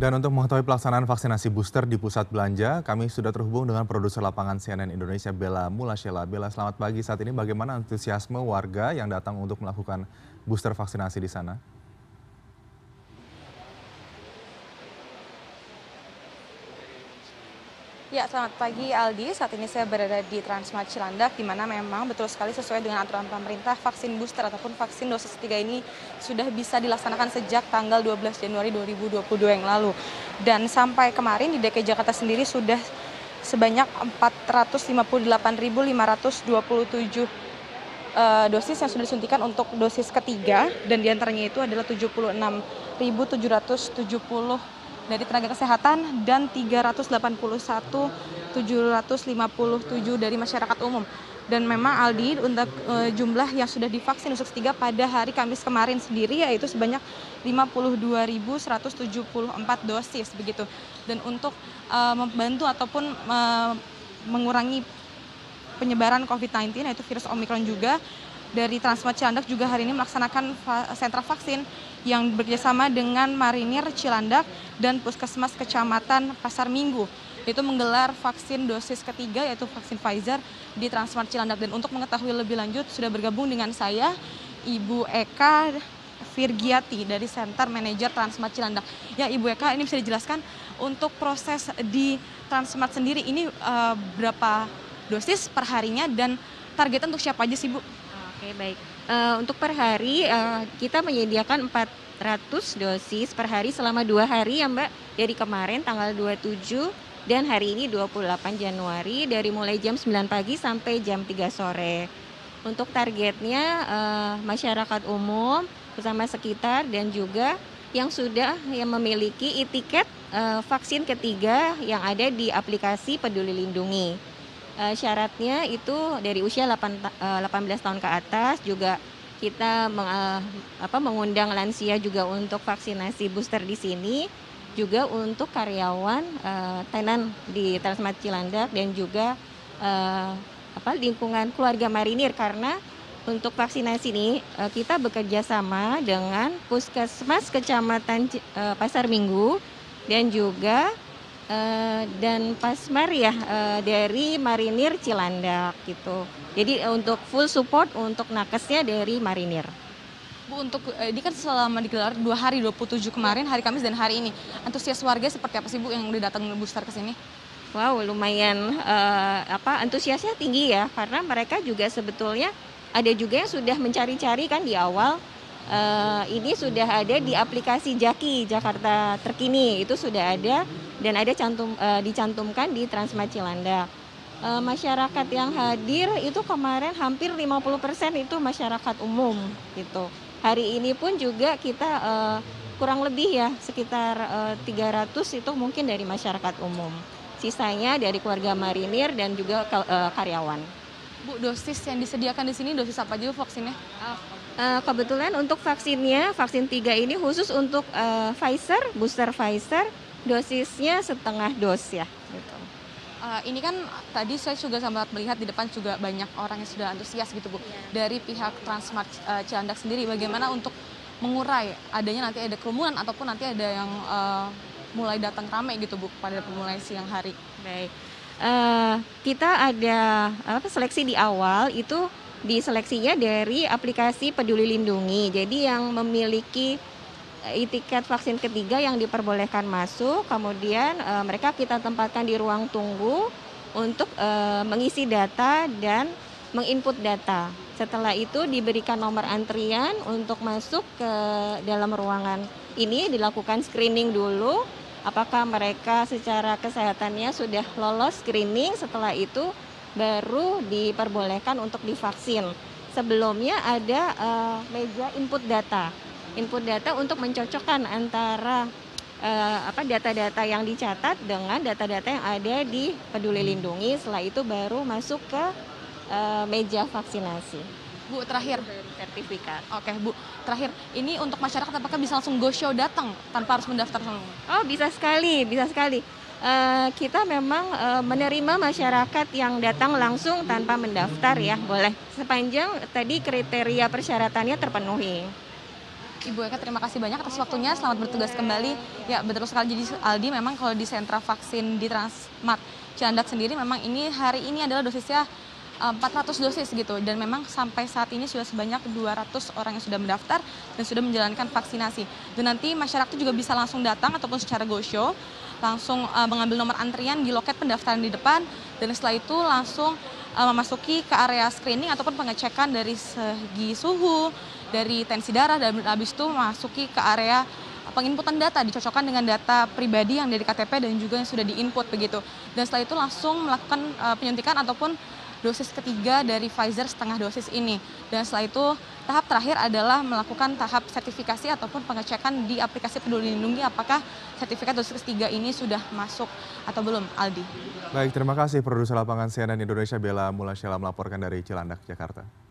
Dan untuk mengetahui pelaksanaan vaksinasi booster di pusat belanja, kami sudah terhubung dengan produser lapangan CNN Indonesia Bella Mulasela. Bella, selamat pagi. Saat ini bagaimana antusiasme warga yang datang untuk melakukan booster vaksinasi di sana? Ya, selamat pagi Aldi. Saat ini saya berada di Transmart Cilandak, di mana memang betul sekali sesuai dengan aturan pemerintah, vaksin booster ataupun vaksin dosis ketiga ini sudah bisa dilaksanakan sejak tanggal 12 Januari 2022 yang lalu. Dan sampai kemarin di DKI Jakarta sendiri sudah sebanyak 458.527 uh, dosis yang sudah disuntikan untuk dosis ketiga dan di antaranya itu adalah 76.770 dari tenaga kesehatan dan 381.757 dari masyarakat umum. Dan memang Aldi untuk e, jumlah yang sudah divaksin dosis ketiga pada hari Kamis kemarin sendiri yaitu sebanyak 52.174 dosis begitu. Dan untuk e, membantu ataupun e, mengurangi penyebaran COVID-19 yaitu virus Omicron juga dari Transmart Cilandak juga hari ini melaksanakan sentra vaksin yang bekerjasama dengan Marinir Cilandak dan Puskesmas Kecamatan Pasar Minggu itu menggelar vaksin dosis ketiga yaitu vaksin Pfizer di Transmart Cilandak dan untuk mengetahui lebih lanjut sudah bergabung dengan saya Ibu Eka Virgiati dari Center Manager Transmart Cilandak. Ya Ibu Eka ini bisa dijelaskan untuk proses di Transmart sendiri ini uh, berapa dosis perharinya dan targetnya untuk siapa aja sih Bu? Oke baik. Uh, untuk per hari uh, kita menyediakan 400 dosis per hari selama dua hari ya Mbak. Dari kemarin tanggal 27 dan hari ini 28 Januari dari mulai jam 9 pagi sampai jam 3 sore. Untuk targetnya uh, masyarakat umum bersama sekitar dan juga yang sudah yang memiliki e-tiket uh, vaksin ketiga yang ada di aplikasi Peduli Lindungi uh, syaratnya itu dari usia 8, uh, 18 tahun ke atas juga kita meng, uh, apa, mengundang lansia juga untuk vaksinasi booster di sini juga untuk karyawan uh, tenan di Transmart Cilandak dan juga uh, apa lingkungan keluarga marinir. Karena untuk vaksinasi ini uh, kita bekerja sama dengan Puskesmas Kecamatan uh, Pasar Minggu dan juga uh, dan Pasmar ya uh, dari Marinir Cilandak gitu. Jadi uh, untuk full support untuk nakesnya dari Marinir. Bu, untuk ini kan selama digelar dua hari 27 kemarin hari Kamis dan hari ini antusias warga seperti apa sih Bu yang udah datang booster ke sini? Wow, lumayan uh, apa antusiasnya tinggi ya karena mereka juga sebetulnya ada juga yang sudah mencari-cari kan di awal uh, ini sudah ada di aplikasi Jaki Jakarta Terkini itu sudah ada dan ada cantum uh, dicantumkan di Transmart Cilandak. Uh, masyarakat yang hadir itu kemarin hampir 50% itu masyarakat umum gitu. Hari ini pun juga kita uh, kurang lebih ya sekitar uh, 300 itu mungkin dari masyarakat umum. Sisanya dari keluarga marinir dan juga uh, karyawan. Bu, dosis yang disediakan di sini dosis apa aja vaksinnya? Uh, kebetulan untuk vaksinnya, vaksin tiga ini khusus untuk uh, Pfizer, booster Pfizer, dosisnya setengah dos ya. Gitu. Uh, ini kan tadi saya juga sempat melihat di depan juga banyak orang yang sudah antusias gitu Bu. Ya. Dari pihak Transmart uh, Cilandak sendiri bagaimana untuk mengurai adanya nanti ada kerumunan ataupun nanti ada yang uh, mulai datang ramai gitu Bu pada pemulai siang hari. Baik. Uh, kita ada apa seleksi di awal itu diseleksinya dari aplikasi Peduli Lindungi. Jadi yang memiliki e-tiket vaksin ketiga yang diperbolehkan masuk, kemudian e, mereka kita tempatkan di ruang tunggu untuk e, mengisi data dan menginput data. Setelah itu diberikan nomor antrian untuk masuk ke dalam ruangan ini dilakukan screening dulu apakah mereka secara kesehatannya sudah lolos screening setelah itu baru diperbolehkan untuk divaksin. Sebelumnya ada uh, meja input data input data untuk mencocokkan antara uh, apa data-data yang dicatat dengan data-data yang ada di Peduli Lindungi. Setelah itu baru masuk ke uh, meja vaksinasi. Bu, terakhir sertifikat. Oke, Bu. Terakhir, ini untuk masyarakat apakah bisa langsung go show datang tanpa harus mendaftar? Oh, bisa sekali, bisa sekali. Uh, kita memang uh, menerima masyarakat yang datang langsung tanpa mendaftar ya, boleh. Sepanjang tadi kriteria persyaratannya terpenuhi. Ibu Eka terima kasih banyak atas waktunya. Selamat bertugas kembali. Ya betul sekali. Jadi Aldi memang kalau di sentra vaksin di Transmart Cilandak sendiri memang ini hari ini adalah dosisnya eh, 400 dosis gitu dan memang sampai saat ini sudah sebanyak 200 orang yang sudah mendaftar dan sudah menjalankan vaksinasi. Dan nanti masyarakat juga bisa langsung datang ataupun secara go show langsung eh, mengambil nomor antrian di loket pendaftaran di depan dan setelah itu langsung eh, memasuki ke area screening ataupun pengecekan dari segi suhu, dari tensi darah dan habis itu memasuki ke area penginputan data dicocokkan dengan data pribadi yang dari KTP dan juga yang sudah diinput begitu. Dan setelah itu langsung melakukan eh, penyuntikan ataupun dosis ketiga dari Pfizer setengah dosis ini. Dan setelah itu tahap terakhir adalah melakukan tahap sertifikasi ataupun pengecekan di aplikasi Peduli Lindungi apakah sertifikat dosis ketiga ini sudah masuk atau belum, Aldi. Baik, terima kasih produser lapangan CNN Indonesia Bella Mulasyela melaporkan dari Cilandak, Jakarta.